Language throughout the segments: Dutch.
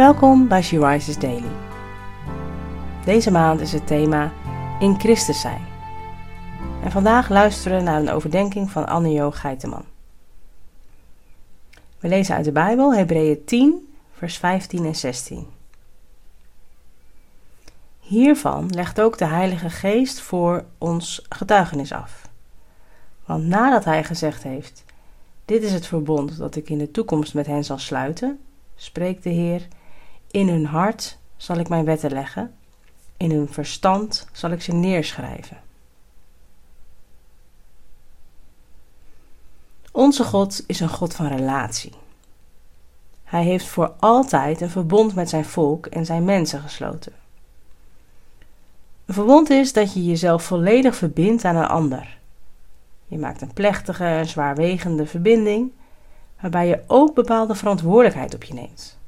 Welkom bij She Rises Daily. Deze maand is het thema In Christus zijn. En vandaag luisteren we naar een overdenking van Anne-Jo Geiteman. We lezen uit de Bijbel Hebreeën 10, vers 15 en 16. Hiervan legt ook de Heilige Geest voor ons getuigenis af. Want nadat Hij gezegd heeft: Dit is het verbond dat ik in de toekomst met hen zal sluiten, spreekt de Heer in hun hart zal ik mijn wetten leggen, in hun verstand zal ik ze neerschrijven. Onze God is een God van relatie. Hij heeft voor altijd een verbond met zijn volk en zijn mensen gesloten. Een verbond is dat je jezelf volledig verbindt aan een ander. Je maakt een plechtige en zwaarwegende verbinding, waarbij je ook bepaalde verantwoordelijkheid op je neemt.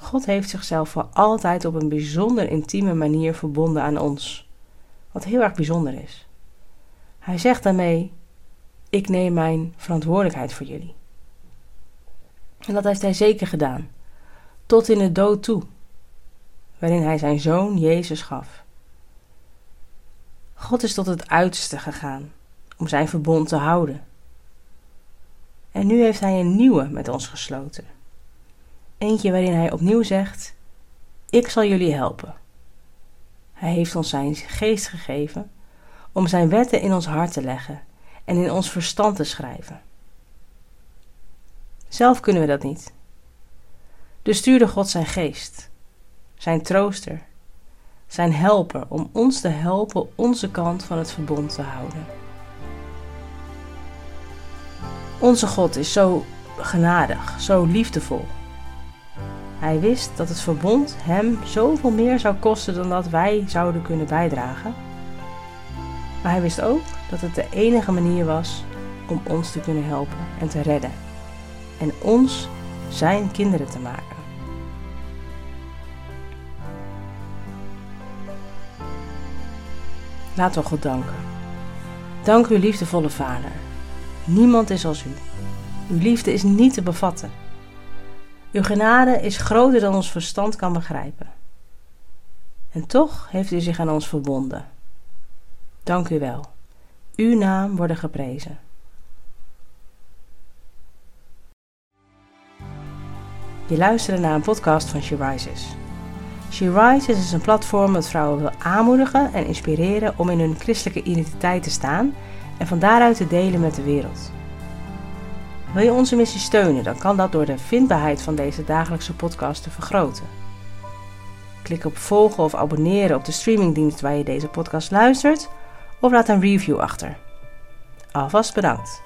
God heeft zichzelf voor altijd op een bijzonder intieme manier verbonden aan ons, wat heel erg bijzonder is. Hij zegt daarmee: Ik neem mijn verantwoordelijkheid voor jullie. En dat heeft hij zeker gedaan, tot in de dood toe, waarin hij zijn zoon Jezus gaf. God is tot het uiterste gegaan om zijn verbond te houden. En nu heeft hij een nieuwe met ons gesloten. Eentje waarin hij opnieuw zegt: Ik zal jullie helpen. Hij heeft ons zijn geest gegeven om zijn wetten in ons hart te leggen en in ons verstand te schrijven. Zelf kunnen we dat niet. Dus stuurde God zijn geest, zijn trooster, zijn helper om ons te helpen onze kant van het verbond te houden. Onze God is zo genadig, zo liefdevol. Hij wist dat het verbond hem zoveel meer zou kosten dan dat wij zouden kunnen bijdragen. Maar hij wist ook dat het de enige manier was om ons te kunnen helpen en te redden. En ons zijn kinderen te maken. Laten we God danken. Dank u, liefdevolle Vader. Niemand is als u. Uw liefde is niet te bevatten. Uw genade is groter dan ons verstand kan begrijpen. En toch heeft u zich aan ons verbonden. Dank u wel. Uw naam worden geprezen. Je luisterde naar een podcast van She Rises. She Rises is een platform dat vrouwen wil aanmoedigen en inspireren om in hun christelijke identiteit te staan en van daaruit te delen met de wereld. Wil je onze missie steunen, dan kan dat door de vindbaarheid van deze dagelijkse podcast te vergroten. Klik op volgen of abonneren op de streamingdienst waar je deze podcast luistert, of laat een review achter. Alvast bedankt.